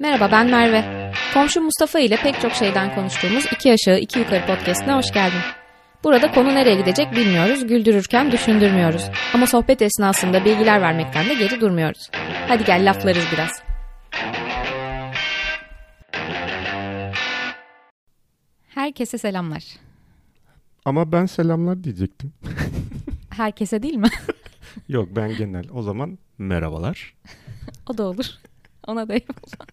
Merhaba ben Merve. Komşu Mustafa ile pek çok şeyden konuştuğumuz iki aşağı iki yukarı podcastine hoş geldin. Burada konu nereye gidecek bilmiyoruz, güldürürken düşündürmüyoruz. Ama sohbet esnasında bilgiler vermekten de geri durmuyoruz. Hadi gel laflarız biraz. Herkese selamlar. Ama ben selamlar diyecektim. Herkese değil mi? Yok ben genel. O zaman merhabalar. o da olur. Ona da yapalım.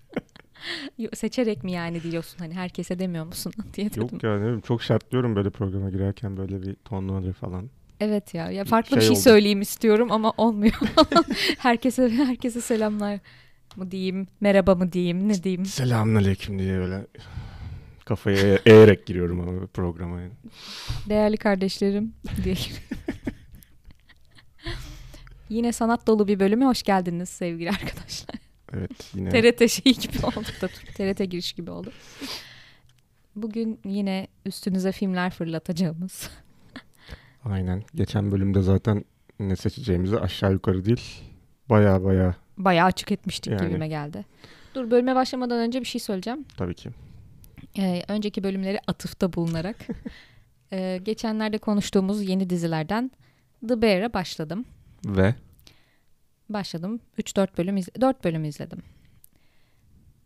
Seçerek mi yani diyorsun hani herkese demiyor musun diye dedim. Yok ya ne bileyim, çok şartlıyorum böyle programa girerken böyle bir tonları falan. Evet ya. Ya farklı Şey bir şey oldu. söyleyeyim istiyorum ama olmuyor. herkese herkese selamlar mı diyeyim, merhaba mı diyeyim, ne diyeyim? Selamünaleyküm diye böyle kafaya eğ- eğerek giriyorum ama programa yani. Değerli kardeşlerim diye. Yine sanat dolu bir bölüme hoş geldiniz sevgili arkadaşlar. Evet yine TRT şeyi gibi oldu da TRT giriş gibi oldu. Bugün yine üstünüze filmler fırlatacağımız. aynen. Geçen bölümde zaten ne seçeceğimizi aşağı yukarı değil. Baya baya Bayağı açık etmiştik Yani. gibime geldi. Dur bölüme başlamadan önce bir şey söyleyeceğim. tabii ki. Ee, önceki bölümleri atıfta bulunarak ee, geçenlerde konuştuğumuz yeni dizilerden The Bear'a başladım. Ve Başladım. 3-4 bölüm iz- 4 bölüm izledim.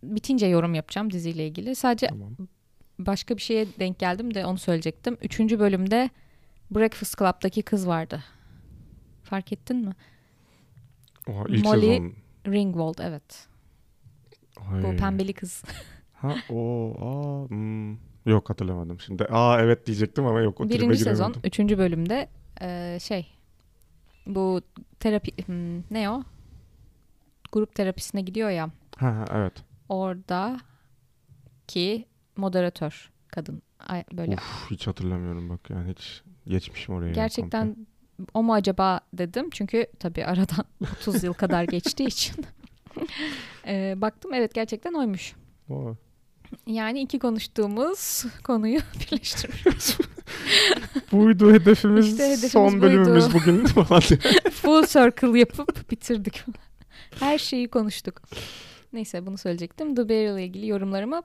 Bitince yorum yapacağım diziyle ilgili. Sadece tamam. başka bir şeye denk geldim de onu söyleyecektim. Üçüncü bölümde Breakfast Club'daki kız vardı. Fark ettin mi? Oha, ilk Molly- sezon. Ringwald evet. Bu Ay. pembeli kız. Ha o aa hmm. Yok hatırlamadım şimdi. Aa evet diyecektim ama yok o Birinci sezon, giremedim. üçüncü bölümde e, şey bu terapi hmm, ne o? Grup terapisine gidiyor ya. Ha, evet. Orada ki moderatör kadın. Ay, böyle Uf hiç hatırlamıyorum bak yani hiç geçmişim oraya. ya komple. gerçekten o mu acaba dedim. Çünkü tabii aradan 30 yıl kadar geçtiği için. E, baktım evet gerçekten oymuş. O. Yani iki konuştuğumuz konuyu birleştiriyoruz. Buydu hedefimiz, İşte hedefimiz son bölümümüz buydu. bugün falan. Full circle yapıp bitirdik. Her şeyi konuştuk. Neyse bunu söyleyecektim. The Bear ile ilgili yorumlarımı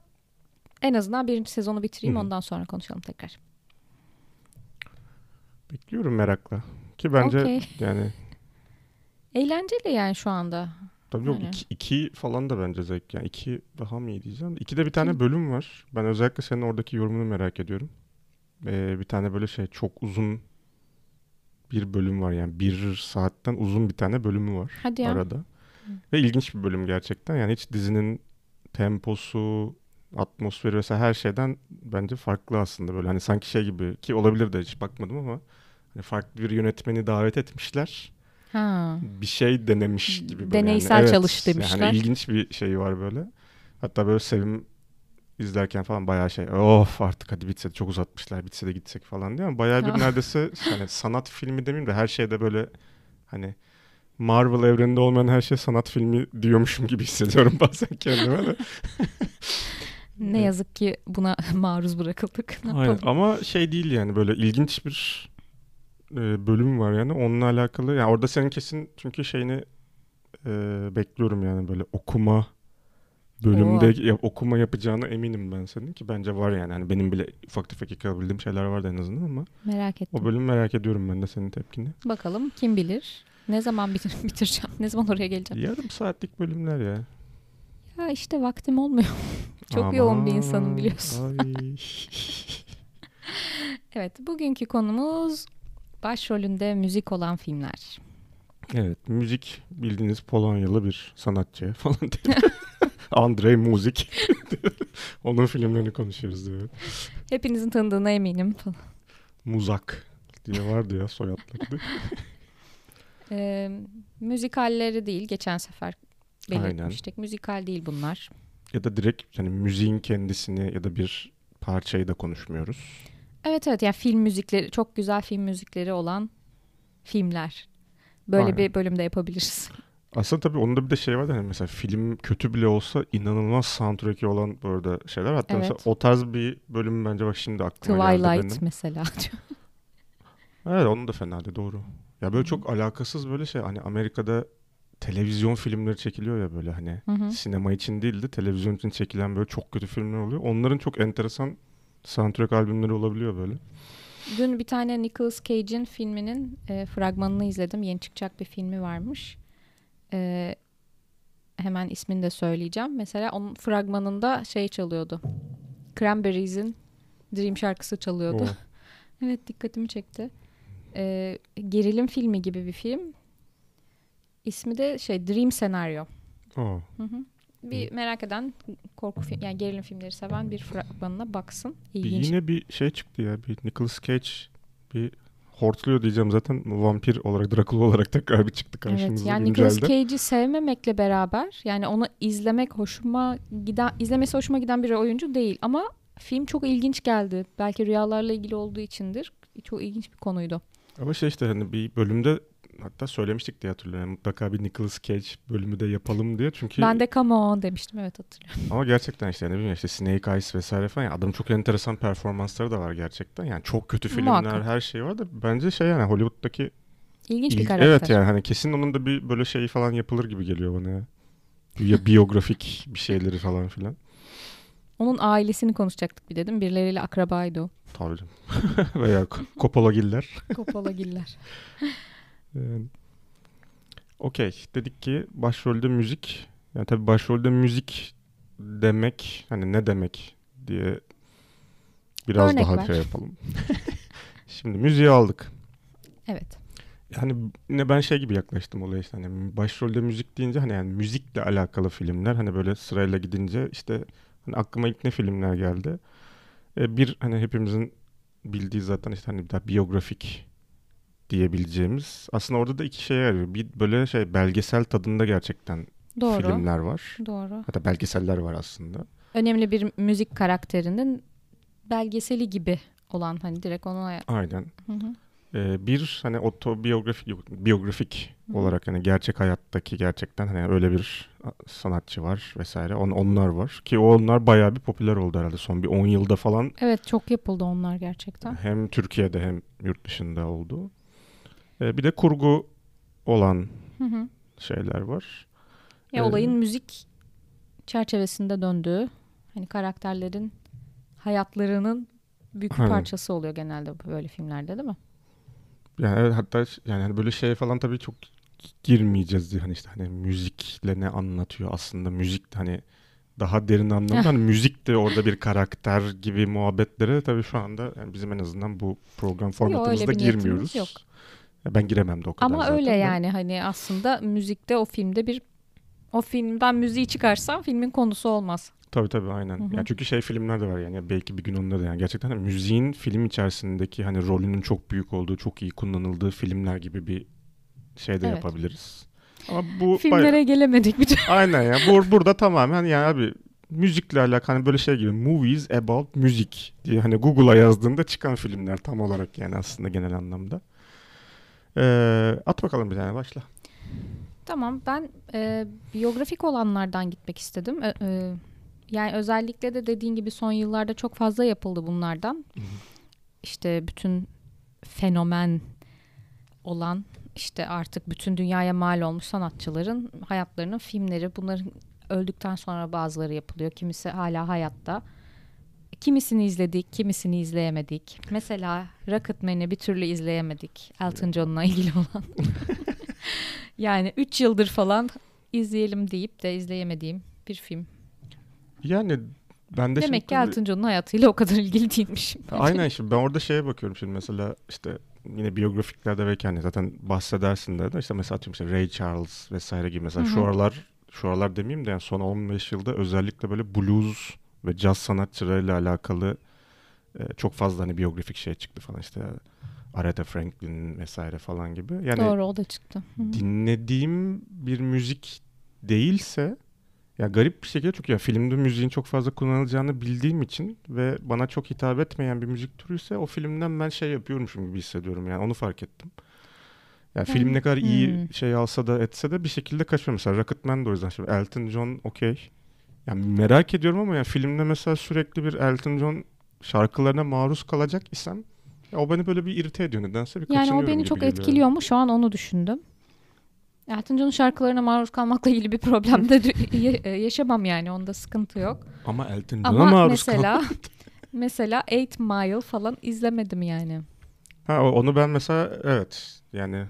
en azından birinci sezonu bitireyim Hı hı. ondan sonra konuşalım tekrar. Bekliyorum merakla. Ki bence Okey. yani Eğlenceli yani şu anda. Tabii yok Aynen. iki, iki falan da bence zevk. Yani iki daha mı iyi diyeceğim. İkide bir tane bölüm var. Ben özellikle senin oradaki yorumunu merak ediyorum. Ee, bir tane böyle şey çok uzun bir bölüm var yani bir saatten uzun bir tane bölümü var Hadi ya. arada. Ve ilginç bir bölüm gerçekten. Yani hiç dizinin temposu, atmosferi vesaire her şeyden bence farklı aslında. Böyle hani sanki şey gibi ki olabilir de hiç bakmadım ama hani farklı bir yönetmeni davet etmişler. Ha. Bir şey denemiş gibi böyle. Deneysel yani. çalış yani demişler. hani ilginç bir şey var böyle. Hatta böyle Sevim izlerken falan bayağı şey of artık hadi bitse de çok uzatmışlar bitse de gitsek falan diye ama bayağı bir neredeyse hani sanat filmi demeyeyim de her şeyde böyle hani Marvel evreninde olmayan her şey sanat filmi diyormuşum gibi hissediyorum bazen kendime de. Ne yazık ki buna maruz bırakıldık. Ne Aynen. yapalım? Ama şey değil yani böyle ilginç bir e, bölüm var yani onunla alakalı. Yani orada senin kesin çünkü şeyini e, bekliyorum yani böyle okuma bölümde Oo. ya- okuma yapacağına eminim ben senin ki bence var yani. Hani benim bile ufak tefek yakalabildiğim şeyler vardı en azından ama Merak ettim. o bölümü merak ediyorum ben de senin tepkini. Bakalım kim bilir. Ne zaman bitir bitireceğim? Ne zaman oraya geleceğim? Yarım saatlik bölümler ya. Ya işte vaktim olmuyor. Çok yoğun bir insanım biliyorsun. Evet, bugünkü konumuz başrolünde müzik olan filmler. Evet, müzik bildiğiniz Polonyalı bir sanatçı falan diye. Andrei Muzik. Onun filmlerini konuşuyoruz diyor. Hepinizin tanıdığına eminim. falan. Muzak diye vardı ya soyadları. Ee, müzikalleri değil, geçen sefer belirtmiştik. Müzikal değil bunlar. ya da direkt yani müziğin kendisini ya da bir parçayı da konuşmuyoruz. Evet evet, yani film müzikleri, çok güzel film müzikleri olan filmler. Böyle Aynen. bir bölümde yapabiliriz. Aslında tabii onun da bir de şey var da hani mesela film kötü bile olsa inanılmaz soundtrack'i olan bu arada şeyler. Hatta mesela Evet. o tarz bir bölüm bence bak şimdi aklıma geldi Twilight benim. mesela. Evet onun da fena değil doğru. Ya böyle çok alakasız böyle şey hani Amerika'da televizyon filmleri çekiliyor ya böyle hani Hı hı. sinema için değil de televizyon için çekilen böyle çok kötü filmler oluyor. Onların çok enteresan soundtrack albümleri olabiliyor böyle. Dün bir tane Nicolas Cage'in filminin e, fragmanını izledim. Yeni çıkacak bir filmi varmış. E, hemen ismini de söyleyeceğim. Mesela onun fragmanında şey çalıyordu. Cranberries'in Dream şarkısı çalıyordu. O, Evet dikkatimi çekti. E, gerilim filmi gibi bir film. İsmi de şey Dream Senaryo. o. Hı hı. Bir merak eden korku film yani gerilim filmleri seven bir fragmanına baksın. Bir İlginç. yine bir şey çıktı ya. Bir Nicolas Cage bir hortluyor diyeceğim zaten vampir olarak Dracula olarak tekrar bir çıktı Evet karşımıza yani Nicolas güncelde. Cage'i sevmemekle beraber yani onu izlemek hoşuma giden izlemesi hoşuma giden bir oyuncu değil ama film çok ilginç geldi. Belki rüyalarla ilgili olduğu içindir. Çok ilginç bir konuydu. Ama şey işte hani bir bölümde hatta söylemiştik diye hatırlıyorum. Mutlaka bir Nicolas Cage bölümü de yapalım diye. Çünkü Ben de come on demiştim evet hatırlıyorum. ama gerçekten işte ne bileyim işte Snake Eyes vesaire falan. Yani adamın çok enteresan performansları da var gerçekten. Yani çok kötü filmler, Muhakkak. her şey var da bence şey yani Hollywood'daki İlginç bir karakter. Evet yani hani kesin onun da bir böyle şey falan yapılır gibi geliyor bana ya. Ya biyografik bir şeyleri falan filan. Onun ailesini konuşacaktık bir dedim. Birileriyle akrabaydı o. Tabii canım. Veya K- Coppola'giller. Yani, Okey. Dedik ki başrolde müzik. Yani tabii başrolde müzik demek hani ne demek diye biraz Örnek daha ver. şey yapalım. Şimdi müziği aldık. evet. Yani ne ben şey gibi yaklaştım olaya işte hani başrolde müzik deyince hani yani müzikle alakalı filmler hani böyle sırayla gidince işte hani aklıma ilk ne filmler geldi. E, bir hani hepimizin bildiği zaten işte hani daha biyografik diyebileceğimiz aslında orada da iki şeye yarıyor. Bir böyle şey belgesel tadında gerçekten Doğru. filmler var. Doğru. Hatta belgeseller var aslında. Önemli bir müzik karakterinin belgeseli gibi olan hani direkt ona Aynen. Hı hı. Ee, bir hani otobiyografik biyografik Hı. olarak hani gerçek hayattaki gerçekten hani öyle bir sanatçı var vesaire. On, onlar var ki o onlar bayağı bir popüler oldu herhalde son bir 10 yılda falan. Evet çok yapıldı onlar gerçekten. Hem Türkiye'de hem yurt dışında oldu. Ee, bir de kurgu olan Hı hı. şeyler var. Ya Ee, olayın müzik çerçevesinde döndüğü hani karakterlerin hayatlarının büyük bir parçası oluyor genelde böyle filmlerde değil mi? Yani evet, hatta yani hani böyle şeye falan tabii çok girmeyeceğiz diye hani işte hani müzikle ne anlatıyor aslında müzik hani daha derin anlamda hani müzik de orada bir karakter gibi muhabbetlere tabii şu anda yani bizim en azından bu program formatımızda girmiyoruz. yok. Ben giremem de o kadar Ama zaten öyle yani hani aslında müzikte o filmde bir o filmden müziği çıkarsam filmin konusu olmaz. Tabii tabii aynen. Hı hı. Yani çünkü şey filmler de var yani belki bir gün onları da yani gerçekten hani müziğin film içerisindeki hani rolünün çok büyük olduğu, çok iyi kullanıldığı filmler gibi bir şey de Evet. yapabiliriz. Ama bu Filmlere bayağı- gelemedik bir. Aynen ya. Bur burada tamamen yani abi müzikle alakalı hani böyle şey gibi movies about music diye hani Google'a yazdığında çıkan filmler tam olarak yani aslında genel anlamda. Ee, at bakalım bir tane başla. Tamam ben e, biyografik olanlardan gitmek istedim. E, e, yani özellikle de dediğin gibi son yıllarda çok fazla yapıldı bunlardan. İşte bütün fenomen olan işte artık bütün dünyaya mal olmuş sanatçıların hayatlarının filmleri bunların öldükten sonra bazıları yapılıyor. Kimisi hala hayatta. Kimisini izledik, kimisini izleyemedik. Mesela Rocketman'i bir türlü izleyemedik. Elton John'la ilgili olan. yani 3 yıldır falan izleyelim deyip de izleyemediğim bir film. Yani ben de Demek şimdi ki Elton John'un hayatıyla o kadar ilgili değilmişim. Aynen şimdi ben orada şeye bakıyorum şimdi mesela işte yine biyografiklerde belki hani zaten bahsedersin de işte mesela atıyorum işte Ray Charles vesaire gibi mesela Hı şu aralar şu aralar demeyeyim de yani son 15 yılda özellikle böyle blues ve caz sanatçılarıyla alakalı e, çok fazla hani biyografik şey çıktı falan işte Aretha Franklin vesaire falan gibi. Yani Doğru o da çıktı. Hı dinlediğim bir müzik değilse ya garip bir şekilde çünkü ya filmde müziğin çok fazla kullanılacağını bildiğim için ve bana çok hitap etmeyen bir müzik türüyse o filmden ben şey yapıyormuşum gibi hissediyorum yani onu fark ettim. Ya film ne kadar iyi Hmm. şey alsa da etse de bir şekilde kaçmıyor. Mesela Rocketman de o yüzden. Şimdi Elton John okey. Yani merak ediyorum ama ya filmde mesela sürekli bir Elton John şarkılarına maruz kalacak isem ya o beni böyle bir irite ediyor nedense bir Yani o beni çok geliyor. etkiliyor mu? Şu an onu düşündüm. Elton John'un şarkılarına maruz kalmakla ilgili bir problem de e, yaşamam yani onda sıkıntı yok. Ama Elton John'a maruz mesela kal- mesela Eight Mile falan izlemedim yani. Ha onu ben mesela evet yani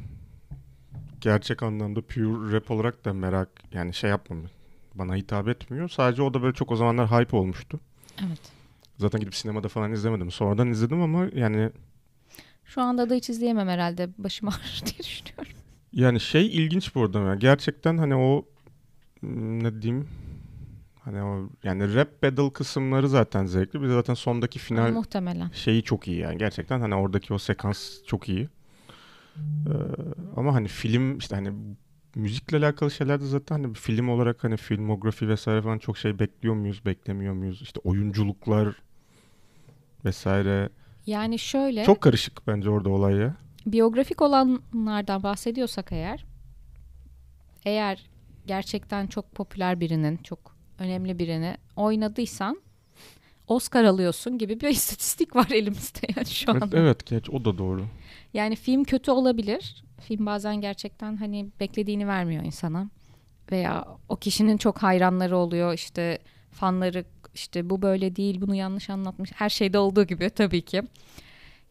gerçek anlamda pure rap olarak da merak yani şey yapmam bana hitap etmiyor. Sadece o da böyle çok o zamanlar hype olmuştu. Evet. Zaten gidip sinemada falan izlemedim. Sonradan izledim ama yani şu anda da hiç izleyemem herhalde. Başım ağrır diye düşünüyorum. Yani şey ilginç burada yani. Gerçekten hani o ne diyeyim hani o yani rap battle kısımları zaten zevkli. Bir de zaten sondaki final muhtemelen şeyi çok iyi yani. Gerçekten hani oradaki o sekans çok iyi. Ee, ama hani film işte hani müzikle alakalı şeylerde zaten hani film olarak hani filmografi vesaire falan çok şey bekliyor muyuz, beklemiyor muyuz? İşte oyunculuklar vesaire. Yani şöyle. Çok karışık bence orada olay ya. Biyografik olanlardan bahsediyorsak eğer eğer gerçekten çok popüler birinin, çok önemli birini oynadıysan Oscar alıyorsun gibi bir istatistik var elimizde yani şu an. Evet, evet geç o da doğru. Yani film kötü olabilir. Film bazen gerçekten hani beklediğini vermiyor insana. Veya o kişinin çok hayranları oluyor işte fanları işte bu böyle değil bunu yanlış anlatmış. Her şeyde olduğu gibi tabii ki.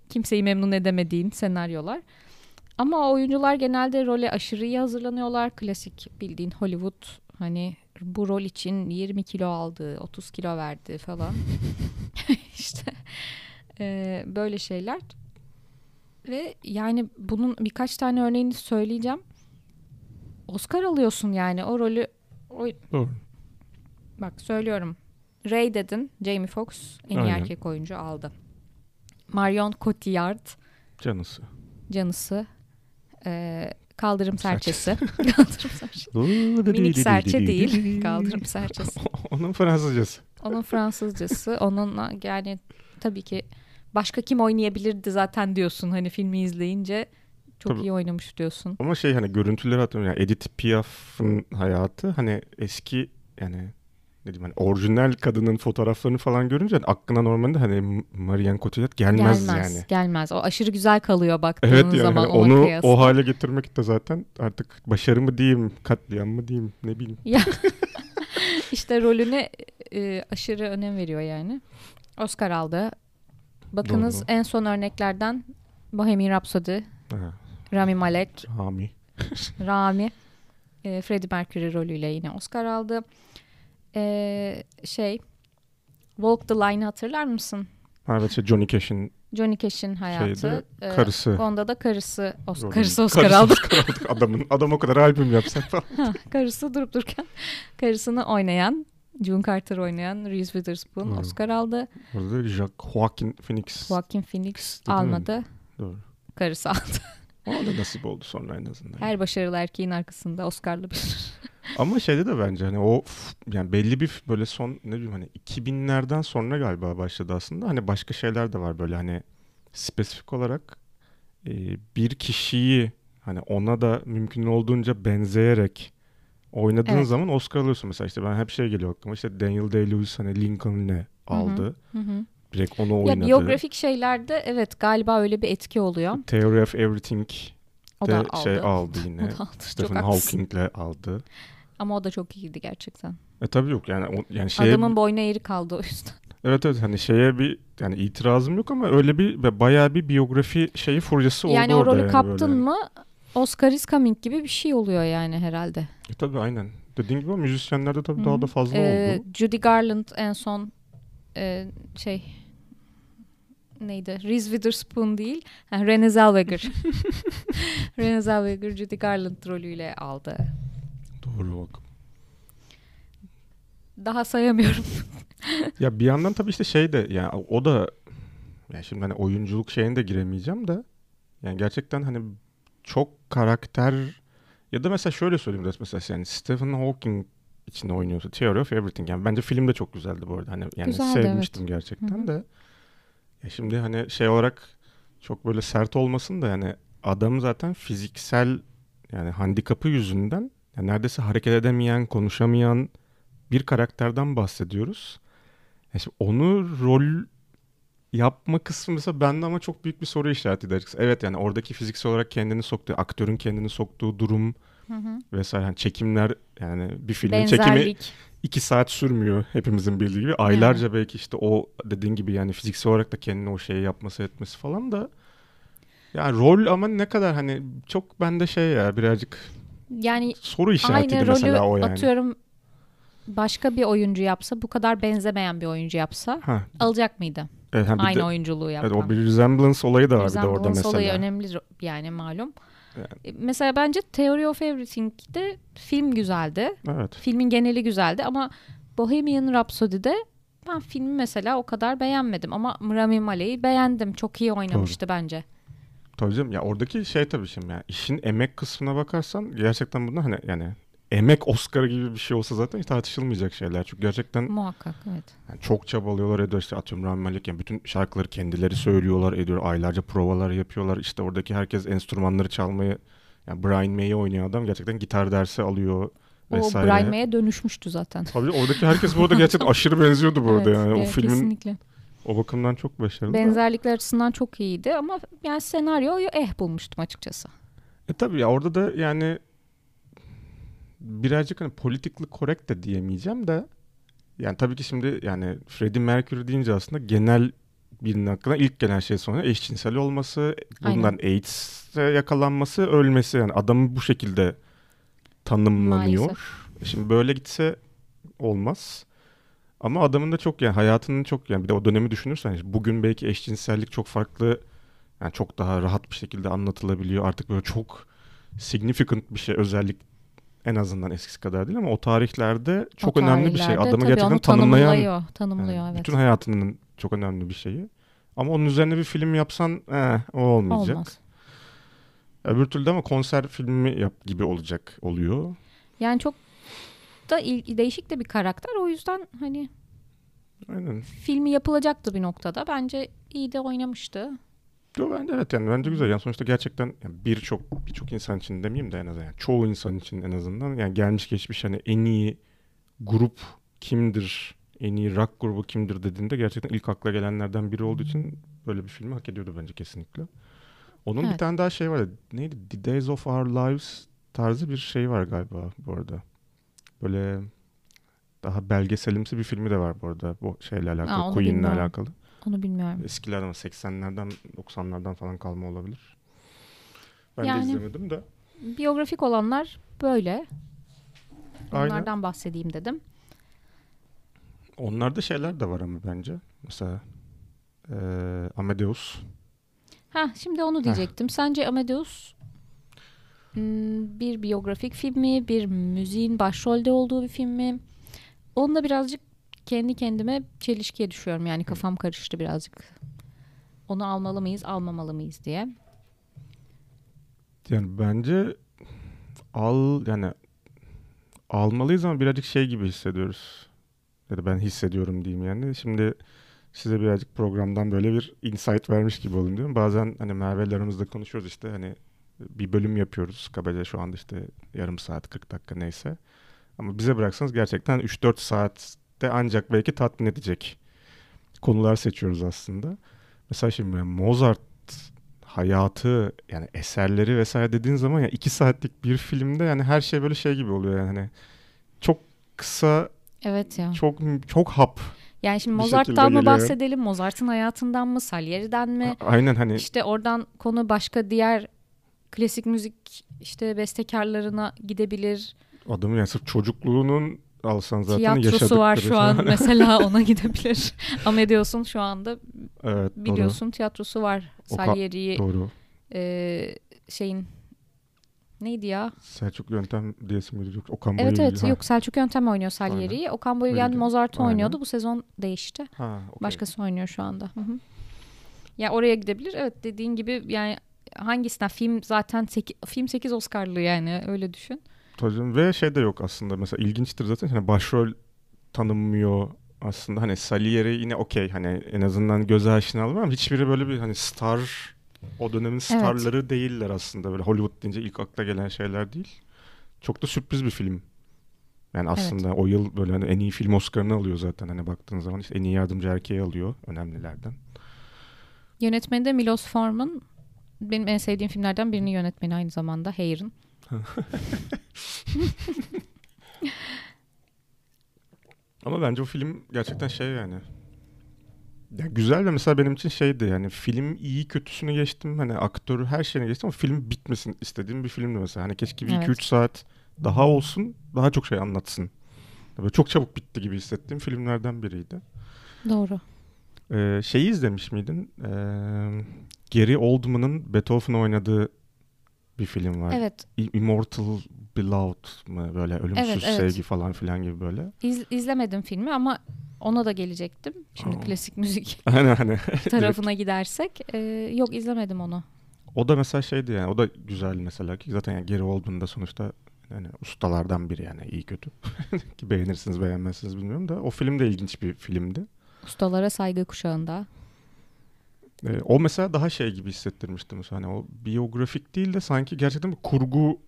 Kimseyi memnun edemediğin senaryolar. Ama oyuncular genelde role aşırı iyi hazırlanıyorlar. Klasik bildiğin Hollywood hani bu rol için 20 kilo aldı, 30 kilo verdi falan. işte e, böyle şeyler. Ve yani bunun birkaç tane örneğini söyleyeceğim. Oscar alıyorsun yani o rolü. O... Doğru. Bak söylüyorum. Ray dedin. Jamie Foxx en iyi Aynen. erkek oyuncu aldı. Marion Cotillard. Canısı. Canısı. E, kaldırım serçesi. kaldırım serçesi. Minik serçe değil. Kaldırım serçesi. Onun Fransızcası. Onun Fransızcası. Onun yani tabii ki başka kim oynayabilirdi zaten diyorsun hani filmi izleyince. Çok Tabii. iyi oynamış diyorsun. Ama şey hani görüntüleri hatırlıyorum. Yani Edith Piaf'ın hayatı hani eski yani ne diyeyim hani orijinal kadının fotoğraflarını falan görünce hani aklına normalde hani Marianne Cotillard gelmez, gelmez yani. Gelmez. O aşırı güzel kalıyor baktığınız evet, yani zaman hani onu kıyasla. o hale getirmek de zaten artık başarı mı diyeyim, katliam mı diyeyim ne bileyim. Ya işte rolüne e, aşırı önem veriyor yani. Oscar aldı. Bakınız Doğru. en son örneklerden Bohemian Rhapsody, ha. Rami Malek, Rami, Rami, e, Freddie Mercury rolüyle yine Oscar aldı. E, şey, Walk the Line'ı hatırlar mısın? Evet, şey Johnny Cash'in Johnny Cash'in hayatı. Şeyde, karısı. E, onda da karısı, Os karısı Oscar karısı aldı. Oscar aldı. Adamın, adam o kadar albüm yapsak falan. karısı durup dururken karısını oynayan June Carter oynayan Reese Witherspoon Doğru. Oscar aldı. Orada Jack Joaquin Phoenix. Joaquin Phoenix almadı. Doğru. Karısı aldı. Ona da nasip oldu sonra en azından. Her başarılı erkeğin arkasında Oscar'lı bir. Ama şeyde de bence hani o yani belli bir böyle son ne bileyim hani 2000'lerden sonra galiba başladı aslında. Hani başka şeyler de var böyle hani spesifik olarak e, bir kişiyi hani ona da mümkün olduğunca benzeyerek oynadığın evet. zaman Oscar alıyorsun mesela işte ben hep şey geliyor aklıma işte Daniel Day-Lewis hani Lincoln'le aldı. Hı hı. Direkt onu oynadı. Ya biyografik şeylerde evet galiba öyle bir etki oluyor. Theory of Everything o da aldı. şey aldı yine. o da aldı. Stephen Hawking'le aldı. Ama o da çok iyiydi gerçekten. E tabii yok yani o, yani şeye, adamın boynu eğri kaldı o yüzden. Evet evet hani şeye bir yani itirazım yok ama öyle bir bayağı bir biyografi şeyi furyası oldu yani orada. Yani o rolü yani kaptın böyle. mı Oscar is coming gibi bir şey oluyor yani herhalde. E tabii aynen. Dediğin gibi müzisyenlerde tabii Hı-hı. daha da fazla ee, oldu. Judy Garland en son e, şey neydi? Reese Witherspoon değil. Ha, Renée Zellweger. Renée Zellweger Judy Garland rolüyle aldı. Doğru bak. Daha sayamıyorum. ya bir yandan tabii işte şey de yani o da yani şimdi hani oyunculuk şeyine de giremeyeceğim de yani gerçekten hani çok karakter ya da mesela şöyle söyleyeyim de mesela yani Stephen Hawking içinde oynuyorsa Theory of Everything yani bence film de çok güzeldi bu arada hani yani Güzeldi, sevmiştim evet. gerçekten Hı-hı. de ya şimdi hani şey olarak çok böyle sert olmasın da yani adam zaten fiziksel yani handikapı yüzünden yani neredeyse hareket edemeyen, konuşamayan bir karakterden bahsediyoruz. Yani onu rol yapma kısmı mesela bende ama çok büyük bir soru işareti açıkçası. Evet yani oradaki fiziksel olarak kendini soktuğu, aktörün kendini soktuğu durum Hı hı. vesaire. Yani çekimler yani bir filmin çekimi Benzerlik. iki saat sürmüyor hepimizin bildiği gibi. Aylarca belki işte o dediğin gibi yani fiziksel olarak da kendine o şeyi yapması etmesi falan da yani rol ama ne kadar hani çok bende şey ya birazcık Yani soru işaretiydi aynı rolü mesela o yani. atıyorum başka bir oyuncu yapsa bu kadar benzemeyen bir oyuncu yapsa Ha, alacak mıydı? Evet, bir Aynı de- oyunculuğu yapan. evet, o bir resemblance olayı da var bir de orada Resemblance mesela. olayı önemli yani malum. Yani. E, Mesela bence Theory of Everything'de film güzeldi. Evet. Filmin geneli güzeldi ama Bohemian Rhapsody'de ben filmi mesela o kadar beğenmedim ama Rami Malek'i beğendim. Çok iyi oynamıştı bence. Tabii canım ya oradaki şey tabii şimdi yani işin emek kısmına bakarsan gerçekten bunlar hani yani emek Oscar gibi bir şey olsa zaten hiç tartışılmayacak şeyler. Çünkü gerçekten Muhakkak evet. yani çok çabalıyorlar ediyor işte atıyorum Rami Malek yani bütün şarkıları kendileri söylüyorlar ediyor aylarca provalar yapıyorlar işte oradaki herkes enstrümanları çalmayı yani Brian May'i oynayan adam gerçekten gitar dersi alıyor O vesaire. Brian May'e dönüşmüştü zaten. Tabii oradaki herkes bu arada gerçekten aşırı benziyordu bu arada Evet, yani o evet, filmin kesinlikle. o bakımdan çok başarılı. da. Benzerlikler açısından çok iyiydi ama yani senaryoyu eh bulmuştum açıkçası. E tabii ya orada da yani birazcık hani politically correct de diyemeyeceğim de yani tabii ki şimdi yani Freddie Mercury deyince aslında genel birinin hakkında ilk gelen şey sonra eşcinsel olması, bundan AIDS'e yakalanması, ölmesi yani adamın bu şekilde tanımlanıyor. Maalesef. Şimdi böyle gitse olmaz. Ama adamın da çok yani hayatının çok yani bir de o dönemi düşünürsen işte bugün belki eşcinsellik çok farklı yani çok daha rahat bir şekilde anlatılabiliyor. Artık böyle çok significant bir şey özellik en azından eskisi kadar değil ama o tarihlerde çok O önemli bir şey. tarihlerde Adamı gerçekten tanımlayan tanımlıyor, tanımlıyor yani evet. bütün hayatının çok önemli bir şeyi. Ama onun üzerine bir film yapsan eh, o olmayacak. Olmaz. Öbür türlü de ama konser filmi yap gibi olacak oluyor. Yani çok da il- değişik de bir karakter. O yüzden hani Aynen. filmi yapılacaktı bir noktada. Bence iyi de oynamıştı. Yo bence evet yani bence güzel. Yani sonuçta gerçekten yani birçok birçok insan için demeyeyim de en azından yani çoğu insan için en azından yani gelmiş geçmiş hani en iyi grup kimdir? En iyi rock grubu kimdir dediğinde gerçekten ilk akla gelenlerden biri olduğu için böyle bir filmi hak ediyordu bence kesinlikle. Onun bir Evet. tane daha şey var. Neydi? The Days of Our Lives tarzı bir şey var galiba bu arada. Böyle daha belgeselimsi bir filmi de var bu arada bu şeyle alakalı, Queen'le alakalı. Onu bilmiyorum. Eskilerden 80'lerden 90'lardan falan kalma olabilir. Ben Yani- de izlemedim de. Biyografik olanlar böyle. Aynen. Onlardan bahsedeyim dedim. Onlarda şeyler de var ama bence. Mesela eee Amadeus. Ha şimdi onu diyecektim. Sence Amadeus hmm, bir biyografik film mi? Bir müziğin başrolde olduğu bir film mi? Onunla birazcık kendi kendime çelişkiye düşüyorum. Yani kafam karıştı birazcık. Onu almalı mıyız, almamalı mıyız diye. Yani bence al yani almalıyız ama birazcık şey gibi hissediyoruz. Ya da ben hissediyorum diyeyim yani. Şimdi size birazcık programdan böyle bir insight vermiş gibi olayım diyorum. Bazen hani Merve'yle aramızda konuşuyoruz işte hani bir bölüm yapıyoruz. Kabaca şu anda işte yarım saat 40 dakika neyse. Ama bize bıraksanız gerçekten 3-4 saatte ancak belki tatmin edecek konular seçiyoruz aslında. Mesela şimdi Mozart hayatı yani eserleri vesaire dediğin zaman ya iki saatlik bir filmde yani her şey böyle şey gibi oluyor yani hani çok kısa Evet ya. çok çok hap Yani şimdi Mozart'tan mı geliyor. bahsedelim? Mozart'ın hayatından mı? Salieri'den mi? A- aynen hani İşte oradan konu başka diğer klasik müzik işte bestekarlarına gidebilir. adamın yani sırf çocukluğunun alsan zaten Tiyatrosu var şu an mesela ona gidebilir. Amadeus'un şu anda evet doğru, biliyorsun tiyatrosu var. Salieri'yi doğru. e, şeyin neydi ya? Selçuk Yöntem diye isim yok. Okan Evet Bayülgen. evet Ha, yok Selçuk Yöntem oynuyor Salieri'yi. Okan Bayülgen. Mozart'ı oynuyordu. Bu sezon değişti. Ha, okey. Başkası oynuyor şu anda. Hı hı. Ya oraya gidebilir. Evet dediğin gibi yani hangisinden film zaten seki- film 8 Oscar'lı yani öyle düşün. Tabii. Ve şey de yok aslında mesela ilginçtir zaten hani başrol tanınmıyor aslında hani Salieri yine okey hani en azından göze aşinalı ama hiçbiri böyle bir hani star o dönemin starları değiller aslında böyle Hollywood deyince ilk akla gelen şeyler değil. Çok da sürpriz bir film. Yani aslında o yıl böyle hani en iyi film Oscar'ını alıyor zaten hani baktığın zaman işte en iyi yardımcı erkeği alıyor önemlilerden. Yönetmeni de Milos Forman. Benim en sevdiğim filmlerden birini yönetmeni aynı zamanda Hair'ın. Ama bence o film gerçekten şey yani. Ya güzel de mesela benim için şeydi yani film iyi kötüsünü geçtim hani aktörü her şeyini geçtim ama film bitmesin istediğim bir filmdi mesela. Hani keşke bir 2-3 Evet. saat daha olsun daha çok şey anlatsın. Böyle çok çabuk bitti gibi hissettiğim filmlerden biriydi. Doğru. Ee, şeyi izlemiş miydin? Ee, Gary Oldman'ın Beethoven oynadığı bir film var. Evet. Immortal Beloved mı böyle ölümsüz Evet, evet. sevgi falan filan gibi böyle. İz, izlemedim filmi ama ona da gelecektim. Şimdi Aa. klasik müzik Hani hani tarafına gidersek. Ee, yok izlemedim onu. o da mesela şeydi yani o da güzel mesela ki zaten yani Gary Oldman da sonuçta yani ustalardan biri yani iyi kötü. ki beğenirsiniz beğenmezsiniz bilmiyorum da o film de ilginç bir filmdi. Ustalara saygı kuşağında. Ee, o mesela daha şey gibi hissettirmişti mesela hani o biyografik değil de sanki gerçekten bir kurgu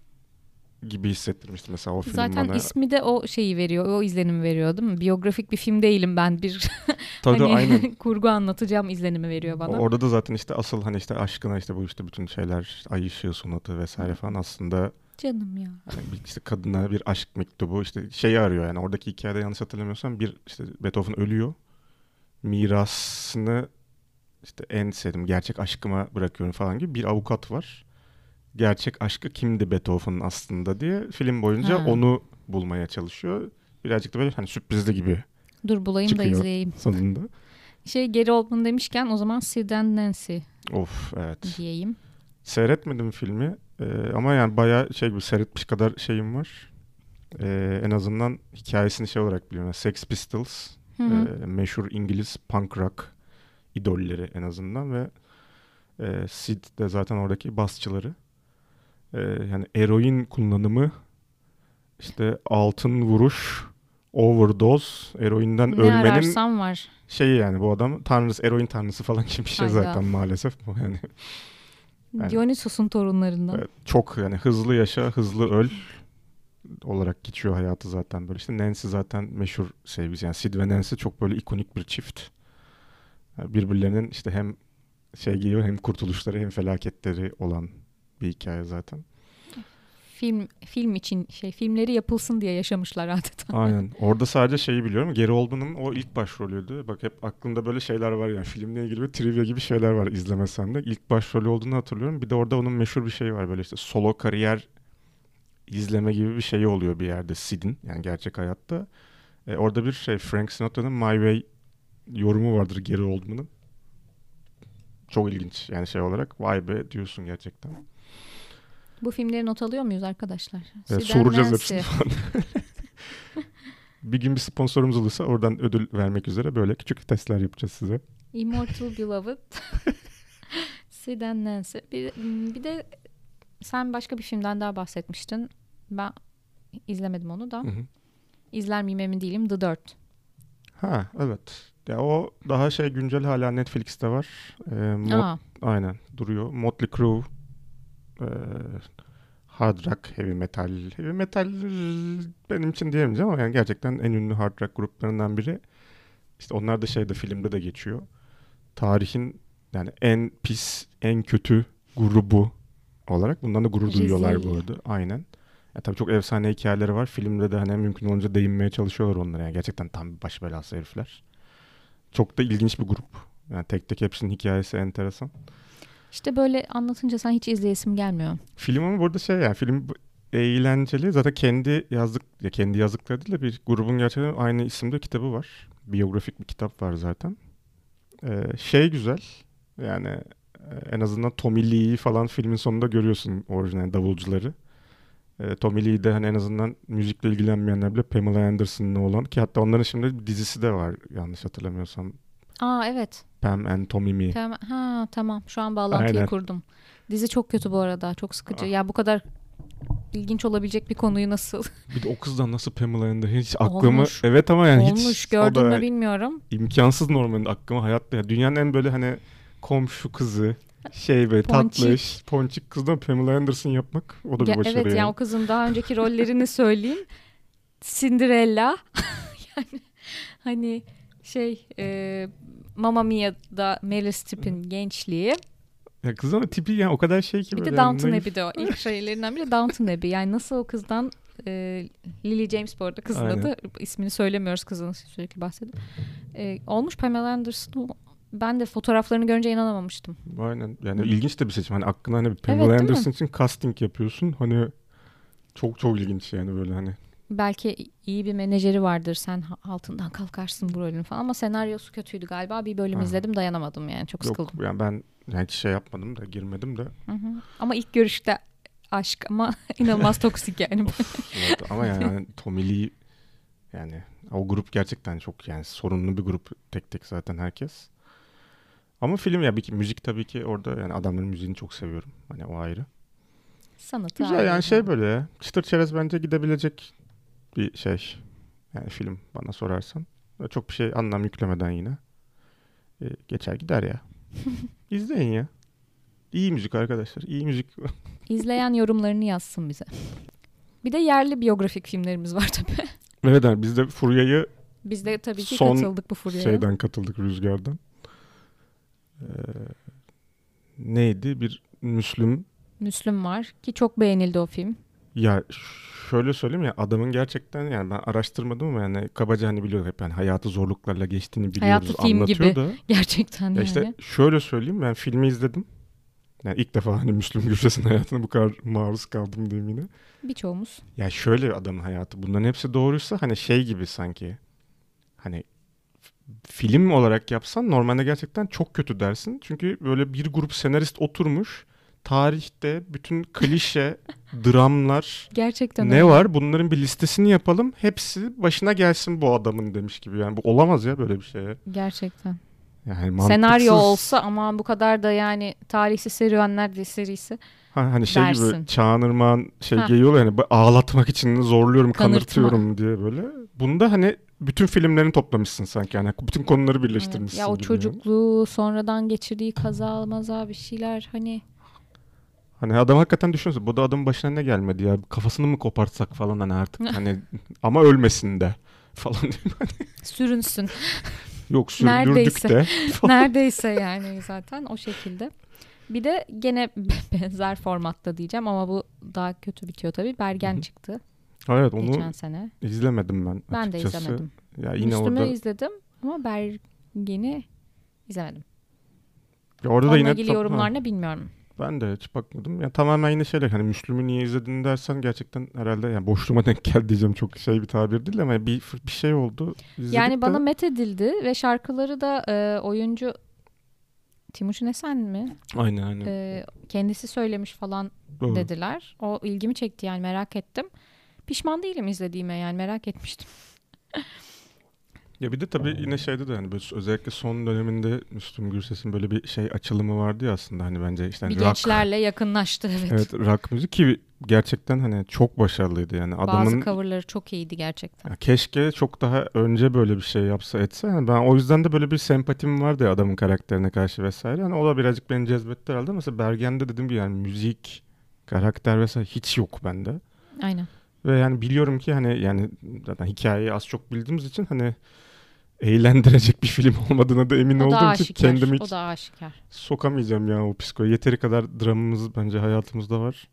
gibi hissettirmişti mesela o film Zaten bana. ismi de o şeyi veriyor, o izlenimi veriyor değil mi? Biyografik bir film değilim ben bir Tabii hani aynen. kurgu anlatacağım izlenimi veriyor bana. Orada da zaten işte asıl hani işte aşkına işte bu işte bütün şeyler ay ışığı sonatı vesaire falan aslında Canım ya. hani bir işte kadına bir aşk mektubu işte şeyi arıyor yani oradaki hikayede yanlış hatırlamıyorsam bir işte Beethoven ölüyor. Mirasını işte en sevdiğim gerçek aşkıma bırakıyorum falan gibi bir avukat var. Gerçek aşkı kimdi Beethoven'ın aslında diye film boyunca Ha. onu bulmaya çalışıyor. Birazcık da böyle hani sürprizli gibi Dur bulayım da izleyeyim. sonunda. Şey Gary Oldman demişken o zaman Sid and Nancy Of evet. diyeyim. Seyretmedim filmi Ee, ama yani bayağı şey gibi seyretmiş kadar şeyim var. Ee, en azından hikayesini şey olarak biliyorum. Yani Sex Pistols Hı hı. e, meşhur İngiliz punk rock idolleri en azından ve e, Sid de zaten oradaki basçıları. E, yani eroin kullanımı işte altın vuruş overdose eroinden ne ölmenin var. şeyi yani bu adam tanrısı eroin tanrısı falan gibi bir şey Hayda. zaten maalesef bu yani Yani- Dionysos'un torunlarından. Evet, çok yani hızlı yaşa, hızlı öl olarak geçiyor hayatı zaten böyle. İşte Nancy zaten meşhur sevgisi. Yani Sid ve Nancy çok böyle ikonik bir çift. Birbirlerinin işte hem şey geliyor hem kurtuluşları hem felaketleri olan bir hikaye zaten. Film film için şey filmleri yapılsın diye yaşamışlar adeta. Aynen. Orada sadece şeyi biliyorum. Gary Oldman'ın o ilk başrolüydü. Bak hep aklımda böyle şeyler var yani. Filmle ilgili bir trivia gibi şeyler var izlemesem de. İlk başrolü olduğunu hatırlıyorum. Bir de orada onun meşhur bir şeyi var. Böyle işte solo kariyer izleme gibi bir şey oluyor bir yerde Sid'in. Yani gerçek hayatta. E, orada bir şey Frank Sinatra'nın My Way yorumu vardır Gary Oldman'ın. Çok ilginç yani şey olarak. Vay be diyorsun gerçekten. Bu filmleri not alıyor muyuz arkadaşlar? Evet, Sid and soracağız hepsini falan. bir gün bir sponsorumuz olursa oradan ödül vermek üzere böyle küçük testler yapacağız size. Immortal Beloved. Sid and Nancy. Bir, bir de sen başka bir filmden daha bahsetmiştin. Ben izlemedim onu da. Hı hı. İzler miyim emin değilim. The Dirt. Ha evet. Ya o daha şey güncel hala Netflix'te var. Ee, Mot- Aa, aynen duruyor. Motley Crue e, hard rock, heavy metal. Heavy metal benim için diyemeyeceğim ama yani gerçekten en ünlü hard rock gruplarından biri. İşte onlar da şeyde filmde de geçiyor. Tarihin yani en pis, en kötü grubu olarak bundan da gurur duyuyorlar Rezil. bu arada. Aynen. Ya tabii çok efsane hikayeleri var. Filmde de hani mümkün olunca değinmeye çalışıyorlar onlara. Yani gerçekten tam bir baş belası herifler. Çok da ilginç bir grup. Yani tek tek hepsinin hikayesi enteresan. işte böyle anlatınca sen hiç izleyesim gelmiyor. Film ama burada şey yani film eğlenceli. Zaten kendi yazdık ya kendi yazdıkları değil de bir grubun gerçekten aynı isimde kitabı var. Biyografik bir kitap var zaten. Ee, şey güzel. Yani e, en azından Tommy Lee'yi falan filmin sonunda görüyorsun orijinal davulcuları. Ee, Tommy Lee de hani en azından müzikle ilgilenmeyenler bile Pamela Anderson'la olan ki hatta onların şimdi bir dizisi de var yanlış hatırlamıyorsam. Aa evet. Pam and Tommy Me. Tamam. Ha tamam. Şu an bağlantıyı Aynen. kurdum. Dizi çok kötü bu arada. Çok sıkıcı. Ah. Ya bu kadar ilginç olabilecek bir konuyu nasıl Bir de o kızdan nasıl Pamela Anderson hiç aklımı Olmuş. evet ama yani olmuş hiç gördün o da mü bilmiyorum. imkansız normalde aklıma hayatta ya dünyanın en böyle hani komşu kızı şey böyle Ponçik. tatlış ponçik kızdan Pamela Anderson yapmak o da bir Ya başarı evet yani. ya o kızın daha önceki rollerini söyleyeyim. Cinderella. yani hani şey e, Mamma Mia'da Meryl Streep'in gençliği. Ya kız ama tipi yani o kadar şey ki Bir de yani Downton naif. Abbey'de o. İlk şeylerinden biri Downton Abbey. Yani nasıl o kızdan e, Lily James bu arada kızın Aynen. adı. İsmini söylemiyoruz kızın sürekli bahsedip. E, olmuş Pamela Anderson. Ben de fotoğraflarını görünce inanamamıştım. Aynen. Yani ilginç de bir seçim. Hani aklına hani bir Pamela Evet? Anderson için casting yapıyorsun. Hani çok çok ilginç yani böyle hani. Belki iyi bir menajeri vardır. Sen altından kalkarsın bu rolün falan. Ama senaryosu kötüydü galiba. Bir bölüm Ha. izledim dayanamadım yani. Çok Yok sıkıldım. yani ben yani hiç şey yapmadım da girmedim de. Hı hı. Ama ilk görüşte aşk ama inanılmaz toksik yani. Of, evet. Ama yani Tommy Lee yani o grup gerçekten çok yani sorunlu bir grup tek tek zaten herkes. Ama film ya bir ki müzik tabii ki orada yani adamların müziğini çok seviyorum. Hani o ayrı. Sanatı Güzel ayrı. yani şey böyle ya. Çıtır çerez bence gidebilecek bir şey. Yani film bana sorarsan. Çok bir şey anlam yüklemeden yine. E, geçer gider ya. İzleyin ya. İyi müzik arkadaşlar. İyi müzik. İzleyen yorumlarını yazsın bize. Bir de yerli biyografik filmlerimiz var tabii. evet yani biz de Furya'yı Biz de tabii ki Son katıldık bu furyaya. şeyden katıldık Rüzgar'dan. Ee, neydi? Bir Müslüm. Müslüm var ki çok beğenildi o film. Ya şöyle söyleyeyim ya adamın gerçekten yani ben araştırmadım ama yani kabaca hani biliyorum hep yani hayatı zorluklarla geçtiğini biliyoruz Hayatı film anlatıyor gibi. da. Gerçekten Ya yani. işte şöyle söyleyeyim ben filmi izledim. Yani ilk defa hani Müslüm Gürses'in hayatına bu kadar maruz kaldım diyeyim yine. Birçoğumuz. Ya şöyle adamın hayatı bunların hepsi doğruysa hani şey gibi sanki. Hani film olarak yapsan normalde gerçekten çok kötü dersin. Çünkü böyle bir grup senarist oturmuş. Tarihte bütün klişe dramlar Gerçekten ne öyle. var bunların bir listesini yapalım. Hepsi başına gelsin bu adamın demiş gibi. Yani bu olamaz ya böyle bir şey. Gerçekten. Yani mantıksız. Senaryo olsa ama bu kadar da yani tarihsiz serüvenler diye serisi. Ha, hani şey dersin. gibi Çağan şey Ha. yani bu ağlatmak için zorluyorum Kanırtma. kanırtıyorum diye böyle. Bunda hani bütün filmlerini toplamışsın sanki yani bütün konuları Evet. birleştirmişsin Ya o çocukluğu sonradan geçirdiği kaza maza bir şeyler hani Hani adam hakikaten düşünüyorsun bu da adamın başına ne gelmedi ya kafasını mı kopartsak falan hani artık hani ama ölmesin de falan sürünsün. yok sürdürdük Neredeyse. de Neredeyse yani zaten o şekilde. Bir de gene benzer formatta diyeceğim ama bu daha kötü bitiyor tabii. Bergen Hı hı. Çıktı evet onu geçen sene. izlemedim ben Ben de açıkçası. izlemedim. Ya yine Müslüm'ü orada izledim ama Bergen'i izlemedim. ya orada da Onunla yine ilgili tam- ha, ne bilmiyorum. ben de hiç bakmadım. Ya tamamen yine şeyler hani Müslüm'ü niye izledin dersen gerçekten herhalde yani boşluğuma denk geldi diyeceğim çok şey bir tabir değil ama bir bir şey oldu. İzledik Yani bana met edildi ve şarkıları da e, oyuncu Timuçin Esen mi? aynen aynen. E, kendisi söylemiş falan Doğru. dediler. O ilgimi çekti yani merak ettim. Pişman değilim izlediğime yani merak etmiştim. Ya bir de tabii yine şeyde de hani böyle özellikle son döneminde Müslüm Gürses'in böyle bir şey açılımı vardı ya aslında hani bence işte hani bir rock, gençlerle yakınlaştı evet. evet rock müzik ki gerçekten hani çok başarılıydı yani Bazı adamın coverları çok iyiydi gerçekten. ya keşke çok daha önce böyle bir şey yapsa etse yani ben o yüzden de böyle bir sempatim vardı ya adamın karakterine karşı vesaire hani o da birazcık beni cezbetti herhalde mesela Bergen'de dediğim gibi yani müzik karakter vesaire hiç yok bende. Aynen. Ve yani biliyorum ki hani yani zaten hikayeyi az çok bildiğimiz için hani eğlendirecek bir film olmadığına da emin O da olduğum için aşikar. kendimi O hiç da aşikar. sokamayacağım ya o psikoya. Yeteri kadar dramımız bence hayatımızda var.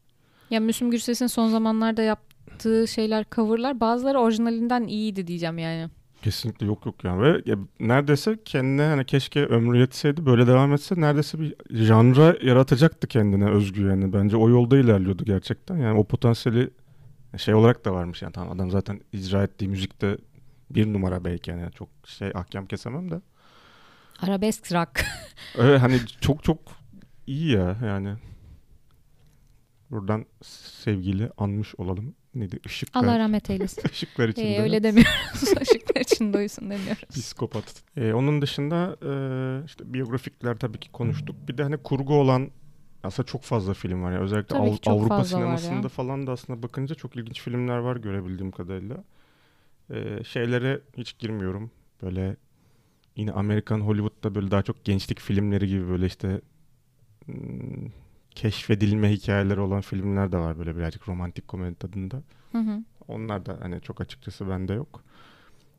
Ya Müslüm Gürses'in son zamanlarda yaptığı şeyler coverlar bazıları orijinalinden iyiydi diyeceğim yani. Kesinlikle yok yok yani ve ya neredeyse kendine hani keşke ömrü yetseydi böyle devam etse neredeyse bir janra yaratacaktı kendine özgü yani bence o yolda ilerliyordu gerçekten yani o potansiyeli şey olarak da varmış yani tamam adam zaten icra ettiği müzikte bir numara belki yani çok şey ahkam kesemem de Arabesk rock. Evet hani çok çok iyi ya yani. Buradan sevgili anmış olalım. Neydi? Işıklar. Allah rahmet eylesin. Işıklar içinde. Ee, öyle demiyoruz. Işıklar için duysun demiyoruz. Psikopat. Ee, onun dışında e, işte biyografikler tabii ki konuştuk. Bir de hani kurgu olan aslında çok fazla film var. Yani özellikle Tabii Av- çok Avrupa sinemasında falan da aslında bakınca çok ilginç filmler var görebildiğim kadarıyla. Ee, şeylere hiç girmiyorum. Böyle yine Amerikan Hollywood'da böyle daha çok gençlik filmleri gibi böyle işte hmm, keşfedilme hikayeleri olan filmler de var böyle birazcık romantik komedi tadında. Hı hı. Onlar da hani çok açıkçası bende yok.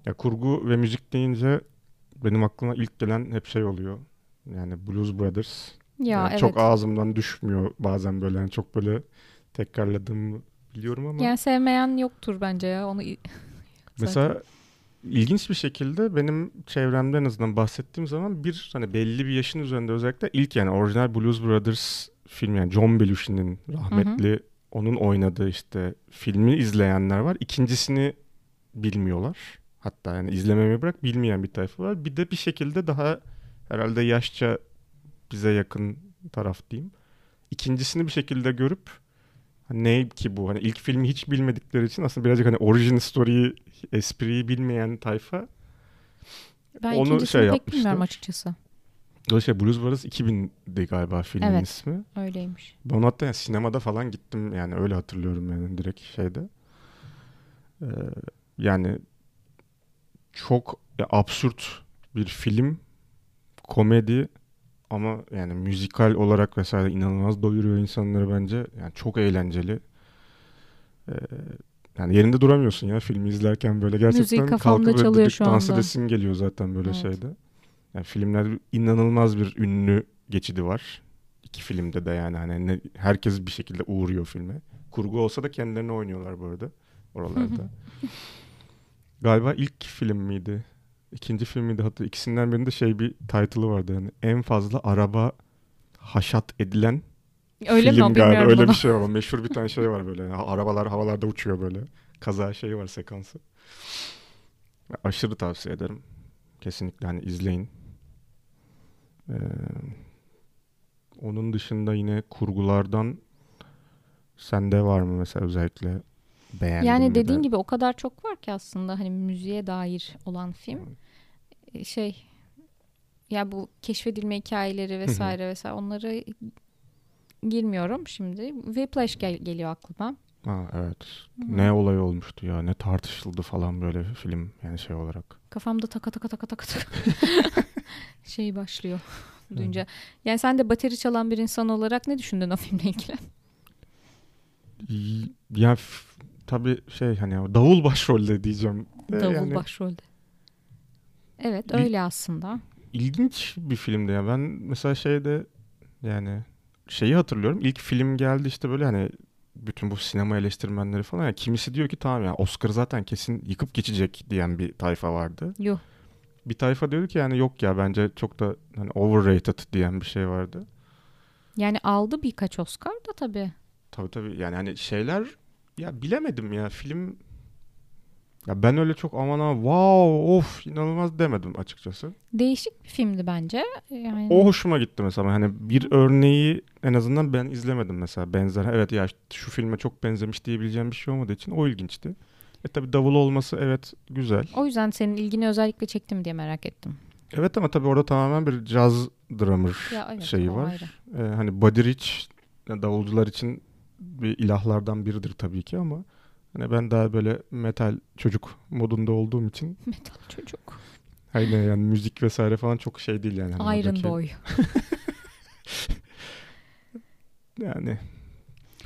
Ya kurgu ve müzik deyince benim aklıma ilk gelen hep şey oluyor. Yani Blues Brothers. Ya Yani evet. Çok ağzımdan düşmüyor bazen böyle. Yani çok böyle tekrarladığımı biliyorum ama. Yani sevmeyen yoktur bence ya. Onu Mesela ilginç bir şekilde benim çevremde en azından bahsettiğim zaman bir hani belli bir yaşın üzerinde özellikle ilk yani orijinal Blues Brothers film yani John Belushi'nin rahmetli onun oynadığı işte filmi izleyenler var. İkincisini bilmiyorlar. Hatta yani izlememeyi bırak bilmeyen bir tayfa var. Bir de bir şekilde daha herhalde yaşça bize yakın taraf diyeyim. İkincisini bir şekilde görüp hani ne ki bu? Hani ilk filmi hiç bilmedikleri için aslında birazcık hani origin story'yi, espriyi bilmeyen tayfa. ben Onu şey pek bilmiyorum açıkçası. Dolayısıyla Blues Brothers 2000'di galiba filmin Evet. ismi. Öyleymiş. Ben hatta yani sinemada falan gittim yani öyle hatırlıyorum yani direkt şeyde. Ee, yani çok ya, absürt bir film, komedi ama yani müzikal olarak vesaire inanılmaz doyuruyor insanları bence. Yani çok eğlenceli. Ee, yani yerinde duramıyorsun ya filmi izlerken böyle gerçekten kafamda kalkıp çalıyor şu dans anda. edesin geliyor zaten böyle Evet. şeyde. Yani filmler inanılmaz bir ünlü geçidi var. İki filmde de yani hani ne- herkes bir şekilde uğruyor filme. Kurgu olsa da kendilerini oynuyorlar bu arada oralarda. Galiba ilk film miydi? İkinci film miydi? Hatta ikisinden birinde şey bir title'ı vardı yani en fazla araba haşat edilen Öyle film mi? galiba. Öyle bir şey var. Meşhur bir tane şey var böyle. Ha- Arabalar havalarda uçuyor böyle. Kaza şeyi var sekansı. Aşırı tavsiye ederim. Kesinlikle hani izleyin. Ee, onun dışında yine kurgulardan sende var mı mesela özellikle beğendiğin Yani dediğin gibi o kadar çok var ki aslında hani müziğe dair olan film. E, Şey ya bu keşfedilme hikayeleri vesaire vesaire onları girmiyorum şimdi. Whiplash gel- geliyor aklıma. Ha, evet. Ne olay olmuştu ya. Ne tartışıldı falan böyle film yani şey olarak. Kafamda taka taka taka taka taka şey başlıyor duyunca. Yani sen de bateri çalan bir insan olarak ne düşündün o filmle ilgili? Ya tabii şey hani davul başrolde diyeceğim. De Davul yani başrolde. Evet öyle aslında. ilginç bir filmdi ya. Ben mesela şeyde yani şeyi hatırlıyorum. İlk film geldi işte böyle hani bütün bu sinema eleştirmenleri falan. Yani kimisi diyor ki tamam ya Oscar zaten kesin yıkıp geçecek diyen bir tayfa vardı. Yuh. Bir tayfa diyordu ki yani yok ya bence çok da hani overrated diyen bir şey vardı. Yani aldı birkaç Oscar da tabii. Tabii tabii yani hani şeyler ya bilemedim ya film ya ben öyle çok aman ha wow of inanılmaz demedim açıkçası. Değişik bir filmdi bence. Yani O hoşuma gitti mesela hani bir örneği en azından ben izlemedim mesela benzer. Evet ya şu filme çok benzemiş diyebileceğim bir şey olmadığı için o ilginçti. E tabii davul olması evet güzel. o yüzden senin ilgini özellikle çektim diye merak ettim. Evet ama tabii orada tamamen bir caz drummer Ya evet, şeyi var. ayrı. Ee, hani Buddy Rich davulcular için bir ilahlardan biridir tabii ki ama hani ben daha böyle metal çocuk modunda olduğum için Metal çocuk. hani yani müzik vesaire falan çok şey değil yani. Hani Iron oradaki- Boy. Yani